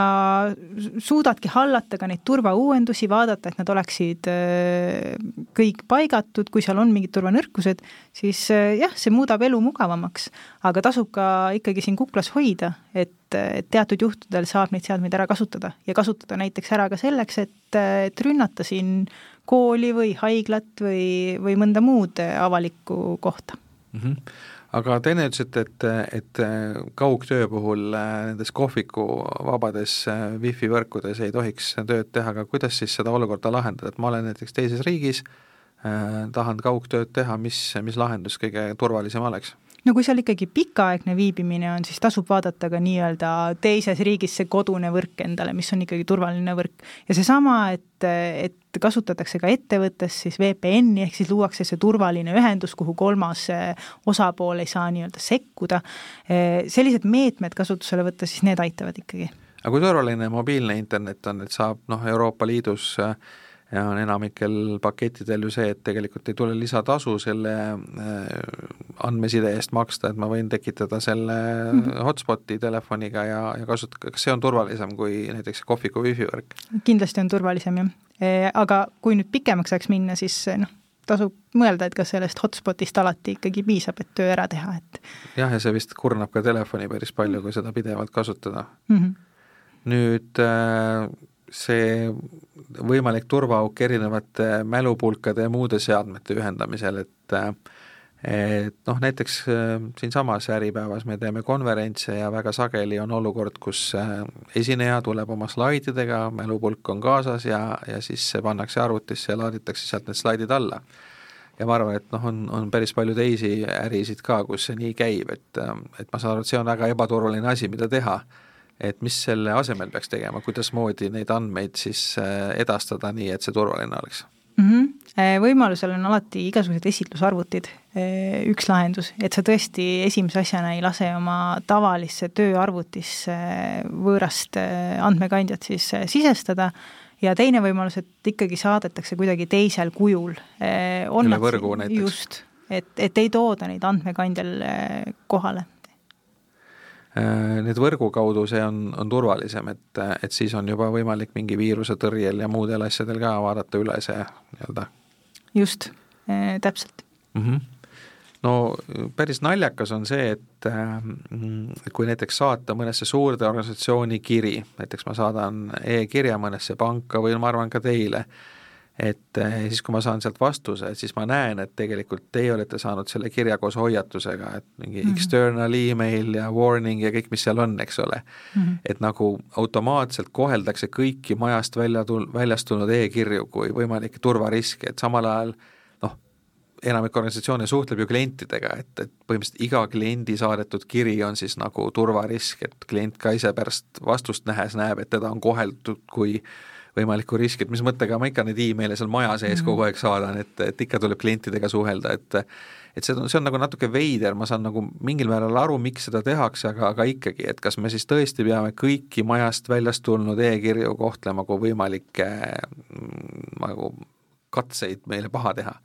Speaker 4: suudadki hallata ka neid turvauuendusi, vaadata, et nad oleksid äh, kõik paigatud, kui seal on mingid turvanõrkused, siis äh, jah, see muudab elu mugavamaks. aga tasub ka ikkagi siin kuklas hoida, et, teatud juhtudel saab neid seadmeid ära kasutada ja kasutada näiteks ära ka selleks, et, et rünnata siin kooli või haiglat või, või mõnda muud avalikku kohta
Speaker 3: mm. -hmm aga te enne ütlesite, et, et kaugtöö puhul äh, nendes kohviku vabades äh, wifi võrkudes ei tohiks tööd teha, aga kuidas siis seda olukorda lahendada, et ma olen näiteks teises riigis äh,, tahan kaugtööd teha, mis, mis lahendus kõige turvalisem oleks?
Speaker 4: No kui seal ikkagi pikaaegne viibimine on, siis tasub vaadata ka nii-öelda teises riigis see kodune võrk endale, mis on ikkagi turvaline võrk. ja seesama, et, et kasutatakse ka ettevõttes siis VPN-i, ehk siis luuakse see turvaline ühendus, kuhu kolmas eh, osapool ei saa nii-öelda sekkuda, eh, sellised meetmed kasutusele võtta, siis need aitavad ikkagi.
Speaker 3: aga kui turvaline mobiilne internet on, et saab noh, Euroopa Liidus äh, ja on enamikel pakettidel ju see, et tegelikult ei tule lisatasu selle äh, andmeside eest maksta, et ma võin tekitada selle mm -hmm. hotspoti telefoniga ja, ja kasutada, kas see on turvalisem kui näiteks kohviku wifi võrk?
Speaker 4: kindlasti on turvalisem jah, e, aga kui nüüd pikemaks ajaks minna, siis noh, tasub mõelda, et kas sellest hotspotist alati ikkagi piisab, et töö ära teha, et
Speaker 3: jah, ja see vist kurnab ka telefoni päris palju, kui seda pidevalt kasutada mm. -hmm. nüüd äh, see võimalik turvaauk erinevate mälupulkade ja muude seadmete ühendamisel, et et noh, näiteks äh, siinsamas Äripäevas me teeme konverentse ja väga sageli on olukord, kus äh, esineja tuleb oma slaididega, mälupulk on kaasas ja, ja siis see pannakse arvutisse ja laaditakse sealt need slaidid alla. ja ma arvan, et noh, on, on päris palju teisi ärisid ka, kus see nii käib, et, et ma saan aru, et see on väga ebaturvaline asi, mida teha et mis selle asemel peaks tegema, kuidasmoodi neid andmeid siis äh, edastada nii, et see turvaline oleks
Speaker 4: mm? -hmm. Võimalusel on alati igasugused esitlusarvutid äh, üks lahendus, et sa tõesti esimese asjana ei lase oma tavalisse tööarvutisse võõrast andmekandjat siis sisestada ja teine võimalus, et ikkagi saadetakse kuidagi teisel kujul.
Speaker 3: üle võrgu näiteks.
Speaker 4: just, et, et ei tooda neid andmekandjal kohale
Speaker 3: nüüd võrgu kaudu see on, on turvalisem, et, et siis on juba võimalik mingi viiruse tõrjel ja muudel asjadel ka vaadata üle see nii-öelda.
Speaker 4: just äh,, täpselt mm. -hmm
Speaker 3: no päris naljakas on see, et äh, kui näiteks saata mõnesse suurde organisatsiooni kiri, näiteks ma saadan e-kirja mõnesse panka või ma arvan ka teile, et eh, siis, kui ma saan sealt vastuse, siis ma näen, et tegelikult teie olete saanud selle kirja koos hoiatusega, et mingi mm -hmm. external email ja warning ja kõik, mis seal on, eks ole mm. -hmm. et nagu automaatselt koheldakse kõiki majast välja tul-, väljast tulnud e-kirju kui võimalikke turvariske, et samal ajal noh, enamik organisatsioone suhtleb ju klientidega, et, et põhimõtteliselt iga kliendi saadetud kiri on siis nagu turvarisk, et klient ka ise pärast vastust nähes näeb, et teda on koheldud kui võimalikku riski, et mis mõttega ma ikka neid email'e seal maja sees -hmm. kogu aeg saadan, et, et ikka tuleb klientidega suhelda, et et see on, see on nagu natuke veider, ma saan nagu mingil määral aru, miks seda tehakse, aga, aga ikkagi, et kas me siis tõesti peame kõiki majast väljast tulnud e-kirju kohtlema kui võimalikke mm, nagu katseid meile paha teha?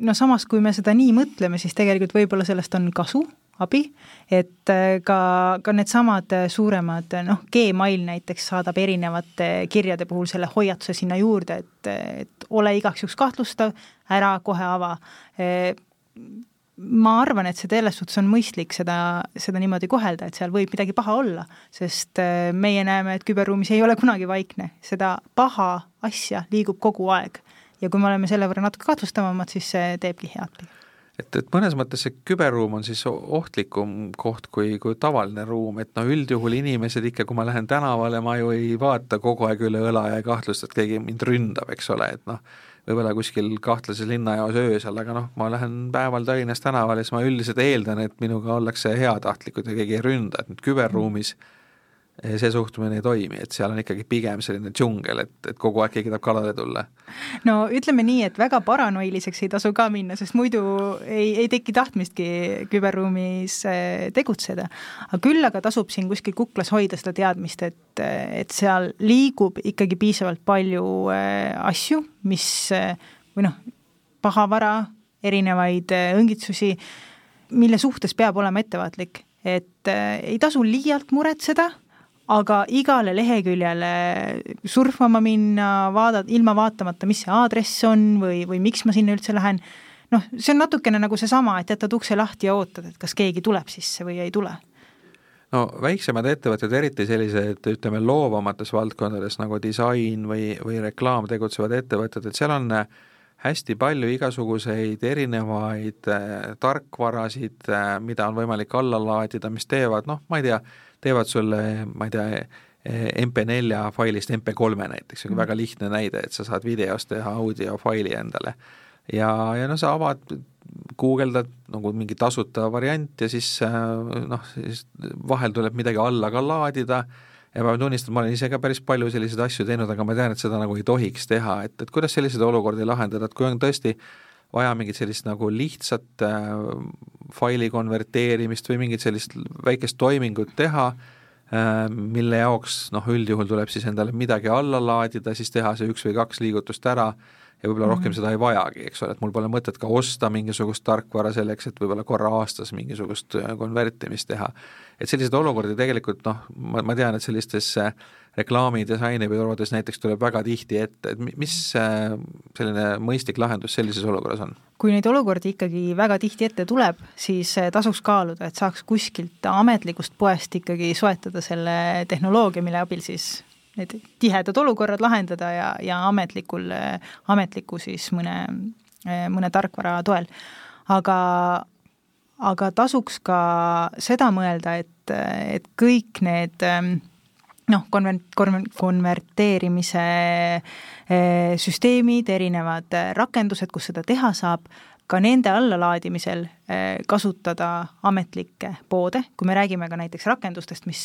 Speaker 4: No samas, kui me seda nii mõtleme, siis tegelikult võib-olla sellest on kasu abi, et äh, ka, ka needsamad äh, suuremad, äh, noh, Gmail näiteks saadab erinevate kirjade puhul selle hoiatuse sinna juurde, et, et ole igaks juhuks kahtlustav, ära kohe ava. ma arvan, et see selles suhtes on mõistlik seda, seda niimoodi kohelda, et seal võib midagi paha olla, sest meie näeme, et küberruumis ei ole kunagi vaikne, seda paha asja liigub kogu aeg. ja kui me oleme selle võrra natuke kahtlustavamad, siis see teebki head pigem
Speaker 3: et, et mõnes mõttes see küberruum on siis ohtlikum koht kui, kui tavaline ruum, et no üldjuhul inimesed ikka, kui ma lähen tänavale, ma ju ei vaata kogu aeg üle õla ja ei kahtlusta, et keegi mind ründab, eks ole, et noh, võib-olla kuskil kahtlases linnajaos öösel, aga noh, ma lähen päeval Tallinnas tänavale, siis ma üldiselt eeldan, et minuga ollakse heatahtlikud ja keegi ei ründa, et nüüd küberruumis mm see suhtumine ei toimi, et seal on ikkagi pigem selline džungel, et, et kogu aeg keegi tahab kallale tulla.
Speaker 4: no ütleme nii, et väga paranoiliseks ei tasu ka minna, sest muidu ei, ei teki tahtmistki küberruumis äh, tegutseda. aga küll aga tasub siin kuskil kuklas hoida seda teadmist, et, et seal liigub ikkagi piisavalt palju äh, asju, mis äh, või noh, pahavara, erinevaid õngitsusi, mille suhtes peab olema ettevaatlik, et ei tasu liialt muretseda aga igale leheküljele surfama minna, vaada, ilma vaatamata, mis see aadress on või, või miks ma sinna üldse lähen, noh, see on natukene nagu seesama, et jätad ukse lahti ja ootad, et kas keegi tuleb sisse või ei tule.
Speaker 3: No väiksemad ettevõtted, eriti sellised, ütleme, loovamates valdkondades nagu disain või, või reklaam tegutsevad ettevõtted, et seal on hästi palju igasuguseid erinevaid äh, tarkvarasid äh,, mida on võimalik alla laadida, mis teevad, noh, ma ei tea, teevad sulle, ma ei tea, MP4 failist MP3 näiteks, see on mm. väga lihtne näide, et sa saad videost teha audiofaili endale. ja, ja noh, sa avad, guugeldad nagu mingi tasuta variant ja siis noh, siis vahel tuleb midagi alla ka laadida ja ma pean tunnistama, ma olen ise ka päris palju selliseid asju teinud, aga ma tean, et seda nagu ei tohiks teha, et, et kuidas selliseid olukordi lahendada, et kui on tõesti vaja mingit sellist nagu lihtsat äh, faili konverteerimist või mingit sellist väikest toimingut teha äh,, mille jaoks noh, üldjuhul tuleb siis endale midagi alla laadida, siis teha see üks või kaks liigutust ära ja võib-olla mm -hmm. rohkem seda ei vajagi, eks ole, et mul pole mõtet ka osta mingisugust tarkvara selleks, et võib-olla korra aastas mingisugust äh, konvertimist teha et selliseid olukordi tegelikult noh, ma, ma tean, et sellistes reklaami, disainibürodes näiteks tuleb väga tihti ette, et mis selline mõistlik lahendus sellises olukorras on?
Speaker 4: kui neid olukordi ikkagi väga tihti ette tuleb, siis tasuks kaaluda, et saaks kuskilt ametlikust poest ikkagi soetada selle tehnoloogia, mille abil siis need tihedad olukorrad lahendada ja, ja ametlikul, ametliku siis mõne, mõne tarkvara toel. aga aga tasuks ka seda mõelda, et, et kõik need ähm, noh, konver-, konver-, konverteerimise süsteemid, erinevad rakendused, kus seda teha saab, ka nende allalaadimisel äh, kasutada ametlikke poode, kui me räägime ka näiteks rakendustest, mis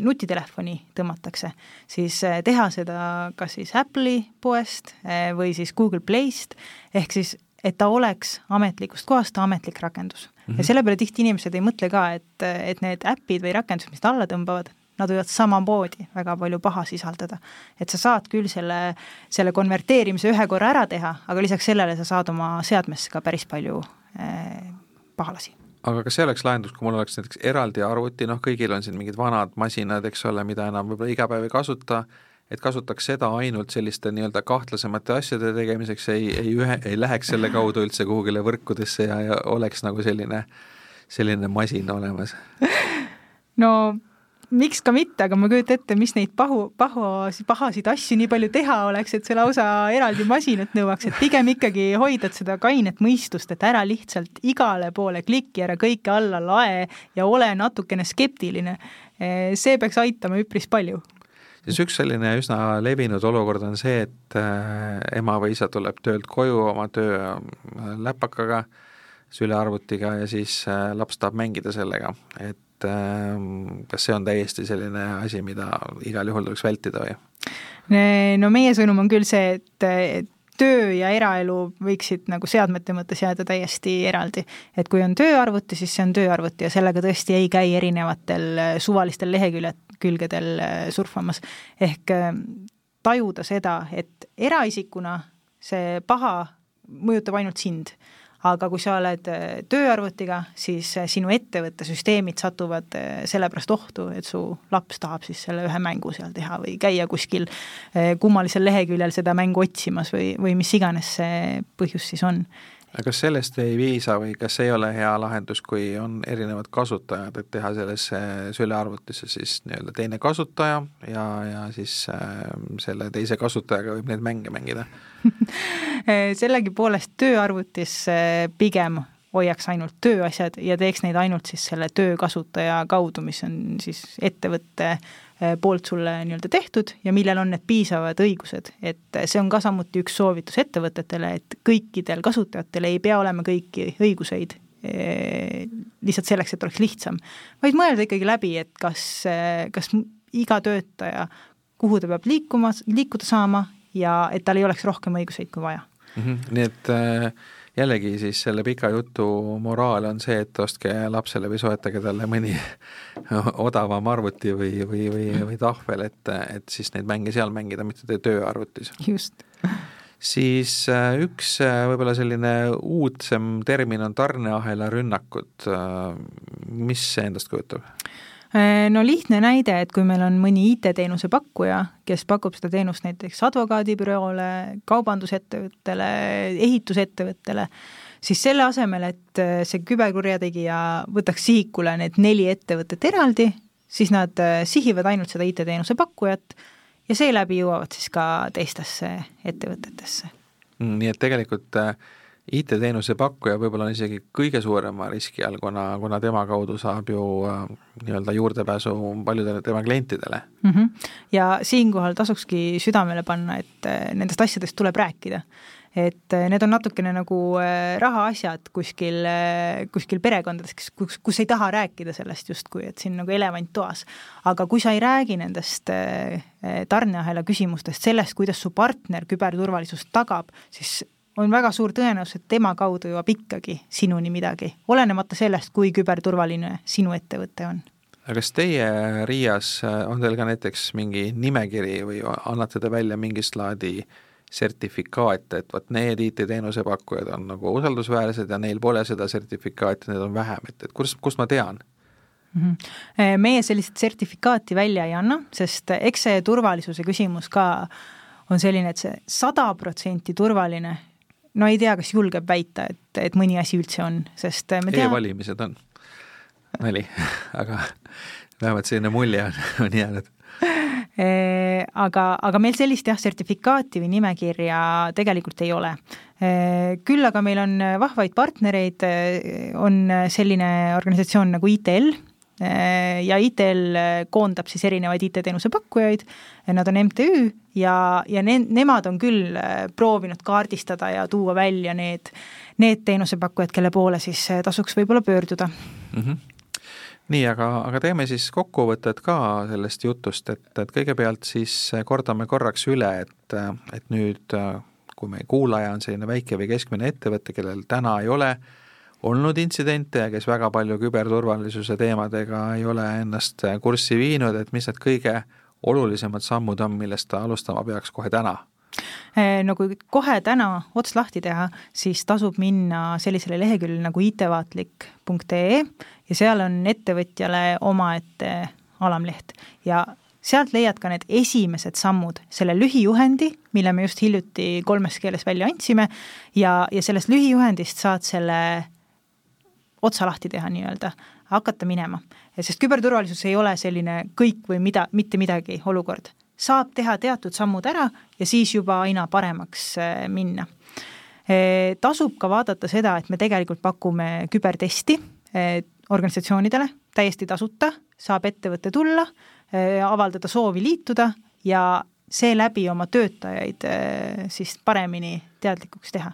Speaker 4: nutitelefoni tõmmatakse, siis teha seda kas siis Apple'i poest või siis Google Playst, ehk siis et ta oleks ametlikust kohast ametlik rakendus mm. -hmm. ja selle peale tihti inimesed ei mõtle ka, et, et need äpid või rakendused, mis ta alla tõmbavad, nad võivad samamoodi väga palju paha sisaldada. et sa saad küll selle, selle konverteerimise ühe korra ära teha, aga lisaks sellele sa saad oma seadmesse ka päris palju eh, pahalasi
Speaker 3: aga kas see oleks lahendus, kui mul oleks näiteks eraldi arvuti, noh kõigil on siin mingid vanad masinad, eks ole, mida enam võib-olla iga päev ei kasuta, et kasutaks seda ainult selliste nii-öelda kahtlasemate asjade tegemiseks, ei, ei ühe, ei läheks selle kaudu üldse kuhugile võrkudesse ja, ja oleks nagu selline, selline masin olemas?
Speaker 4: no miks ka mitte, aga ma ei kujuta ette, mis neid pahu, pahasid, pahasid asju nii palju teha oleks, et see lausa eraldi masinat nõuaks, et pigem ikkagi hoidad seda kainet mõistust, et ära lihtsalt igale poole kliki, ära kõike alla lae ja ole natukene skeptiline. see peaks aitama üpris palju
Speaker 3: siis üks selline üsna levinud olukord on see, et äh, ema või isa tuleb töölt koju oma tööläpakaga, sülearvutiga ja siis äh, laps tahab mängida sellega, et kas see on täiesti selline asi, mida igal juhul tuleks vältida või?
Speaker 4: no meie sõnum on küll see, et, et töö ja eraelu võiksid nagu seadmete mõttes jääda täiesti eraldi. et kui on tööarvuti, siis see on tööarvuti ja sellega tõesti ei käi erinevatel äh, suvalistel leheküljed, külgedel äh, surfamas. ehk äh, tajuda seda, et eraisikuna see paha mõjutab ainult sind aga kui sa oled äh, tööarvutiga, siis äh, sinu ettevõtte süsteemid satuvad äh, sellepärast ohtu, et su laps tahab siis selle ühe mängu seal teha või käia kuskil kummalisel leheküljel seda mängu otsimas või, või mis iganes see põhjus siis on.
Speaker 3: Aga kas sellest ei piisa või kas ei ole hea lahendus, kui on erinevad kasutajad, et teha sellesse sülearvutisse siis nii-öelda teine kasutaja ja, ja siis äh, selle teise kasutajaga võib neid mänge mängida
Speaker 4: sellegipoolest tööarvutis pigem hoiaks ainult tööasjad ja teeks neid ainult siis selle töökasutaja kaudu, mis on siis ettevõtte Eh, poolt sulle nii-öelda tehtud ja millel on need piisavad õigused, et see on ka samuti üks soovitus ettevõtetele, et kõikidel kasutajatel ei pea olema kõiki õiguseid eh, lihtsalt selleks, et oleks lihtsam, vaid mõelda ikkagi läbi, et kas, eh, kas iga töötaja, kuhu ta peab liikuma, liikuda saama ja et tal ei oleks rohkem õiguseid kui vaja
Speaker 3: mm. -hmm. nii et äh jällegi siis selle pika jutu moraal on see, et ostke lapsele või soetage talle mõni odavam arvuti või, või, või, või tahvel, et, et siis neid mänge seal mängida, mitte tööarvutis.
Speaker 4: just.
Speaker 3: siis äh, üks äh, võib-olla selline uudsem termin on tarneahela rünnakud, mis see endast kujutab?
Speaker 4: Äh, no lihtne näide, et kui meil on mõni IT-teenuse pakkuja, kes pakub seda teenust näiteks advokaadibüroole, kaubandusettevõttele, ehitusettevõttele, siis selle asemel, et äh, see küberkurjategija võtaks sihikule need neli ettevõtet eraldi, siis nad äh, sihivad ainult seda IT-teenuse pakkujat ja seeläbi jõuavad siis ka teistesse ettevõtetesse.
Speaker 3: Mm, nii et tegelikult äh IT-teenuse pakkuja võib-olla on isegi kõige suurema riski all, kuna, kuna tema kaudu saab ju äh, nii-öelda juurdepääsu paljudele tema klientidele
Speaker 4: mm. -hmm. ja siinkohal tasukski südamele panna, et äh, nendest asjadest tuleb rääkida. et need on natukene nagu rahaasjad kuskil, kuskil perekondades, kus, kus ei taha rääkida sellest justkui, et siin nagu elevant toas. aga kui sa ei räägi nendest tarneahela küsimustest, sellest, kuidas su partner küberturvalisust tagab, siis on väga suur tõenäosus, et tema kaudu jõuab ikkagi sinuni midagi, olenemata sellest, kui küberturvaline sinu ettevõte on.
Speaker 3: aga kas teie RIA-s äh, on teil ka näiteks mingi nimekiri või annate te välja mingist laadi sertifikaate, et vot need IT-teenuse pakkujad on nagu usaldusväärsed ja neil pole seda sertifikaati, need on vähem, et, et kust, kust ma tean?
Speaker 4: Mhm. meie sellist sertifikaati välja ei anna, sest eks see turvalisuse küsimus ka on selline, et see sada protsenti turvaline no ei tea, kas julgeb väita, et, et mõni asi üldse on, sest me teame
Speaker 3: e-valimised on nali, aga vähemalt selline mulje on, on jäänud
Speaker 4: aga, aga meil sellist jah, sertifikaati või nimekirja tegelikult ei ole. Küll aga meil on vahvaid partnereid, on selline organisatsioon nagu ITL, Äh, ja ITL äh, koondab siis erinevaid IT-teenuse pakkujaid, nad on MTÜ ja, ja ne-, nemad on küll äh, proovinud kaardistada ja tuua välja need, need teenusepakkujad, kelle poole siis tasuks võib-olla pöörduda mm.
Speaker 3: -hmm nii, aga, aga teeme siis kokkuvõtted ka sellest jutust, et, et kõigepealt siis kordame korraks üle, et, et nüüd, kui meie kuulaja on selline väike või keskmine ettevõte, kellel täna ei ole äh, olnud intsidente ja kes väga palju küberturvalisuse teemadega ei ole ennast kurssi viinud, et mis need kõige olulisemad sammud on, millest ta alustama peaks kohe täna?
Speaker 4: Eh, no kui kohe täna ots lahti teha, siis tasub minna sellisele leheküljele nagu itvaatlik.ee ja seal on ettevõtjale omaette alamleht ja sealt leiad ka need esimesed sammud, selle lühijuhendi, mille me just hiljuti kolmes keeles välja andsime, ja, ja sellest lühijuhendist saad selle otsa lahti teha nii-öelda, hakata minema. sest küberturvalisus ei ole selline kõik või mida, mitte midagi olukord. saab teha teatud sammud ära ja siis juba aina paremaks äh, minna. Äh, tasub ka vaadata seda, et me tegelikult pakume kübertesti äh, organisatsioonidele täiesti tasuta, saab ettevõte tulla, avaldada soovi liituda ja seeläbi oma töötajaid siis paremini teadlikuks teha.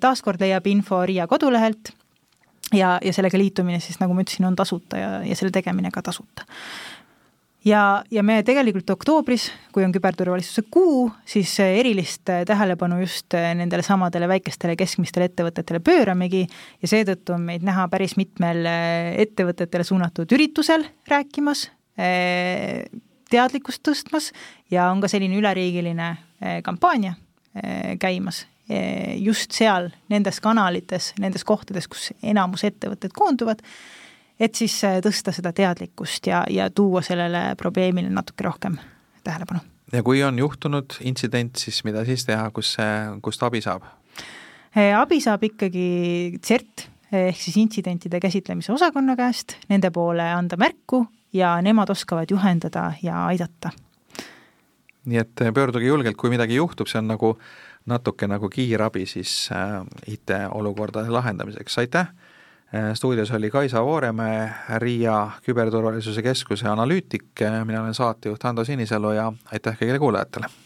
Speaker 4: taaskord leiab info RIA kodulehelt ja, ja sellega liitumine siis, nagu ma ütlesin, on tasuta ja, ja selle tegemine ka tasuta. ja, ja me tegelikult oktoobris, kui on küberturvalisuse kuu, siis erilist tähelepanu just nendele samadele väikestele keskmistele ettevõtetele pööramegi ja seetõttu on meid näha päris mitmel ettevõtetele suunatud üritusel rääkimas, teadlikkust tõstmas ja on ka selline üleriigiline kampaania käimas just seal, nendes kanalites, nendes kohtades, kus enamus ettevõtted koonduvad, et siis eh, tõsta seda teadlikkust ja, ja tuua sellele probleemile natuke rohkem tähelepanu.
Speaker 3: ja kui on juhtunud intsident, siis mida siis teha, kus kust abi saab?
Speaker 4: Eh, abi saab ikkagi CERT ehk siis intsidentide käsitlemise osakonna käest, nende poole anda märku ja nemad oskavad juhendada ja aidata.
Speaker 3: nii et pöörduge julgelt, kui midagi juhtub, see on nagu natuke nagu kiirabi siis äh, IT-olukordade lahendamiseks, aitäh! Äh, stuudios oli Kaisa Vooremäe, Riia Küberturvalisuse Keskuse analüütik, mina olen saatejuht Ando Sinisalu ja aitäh kõigile kuulajatele!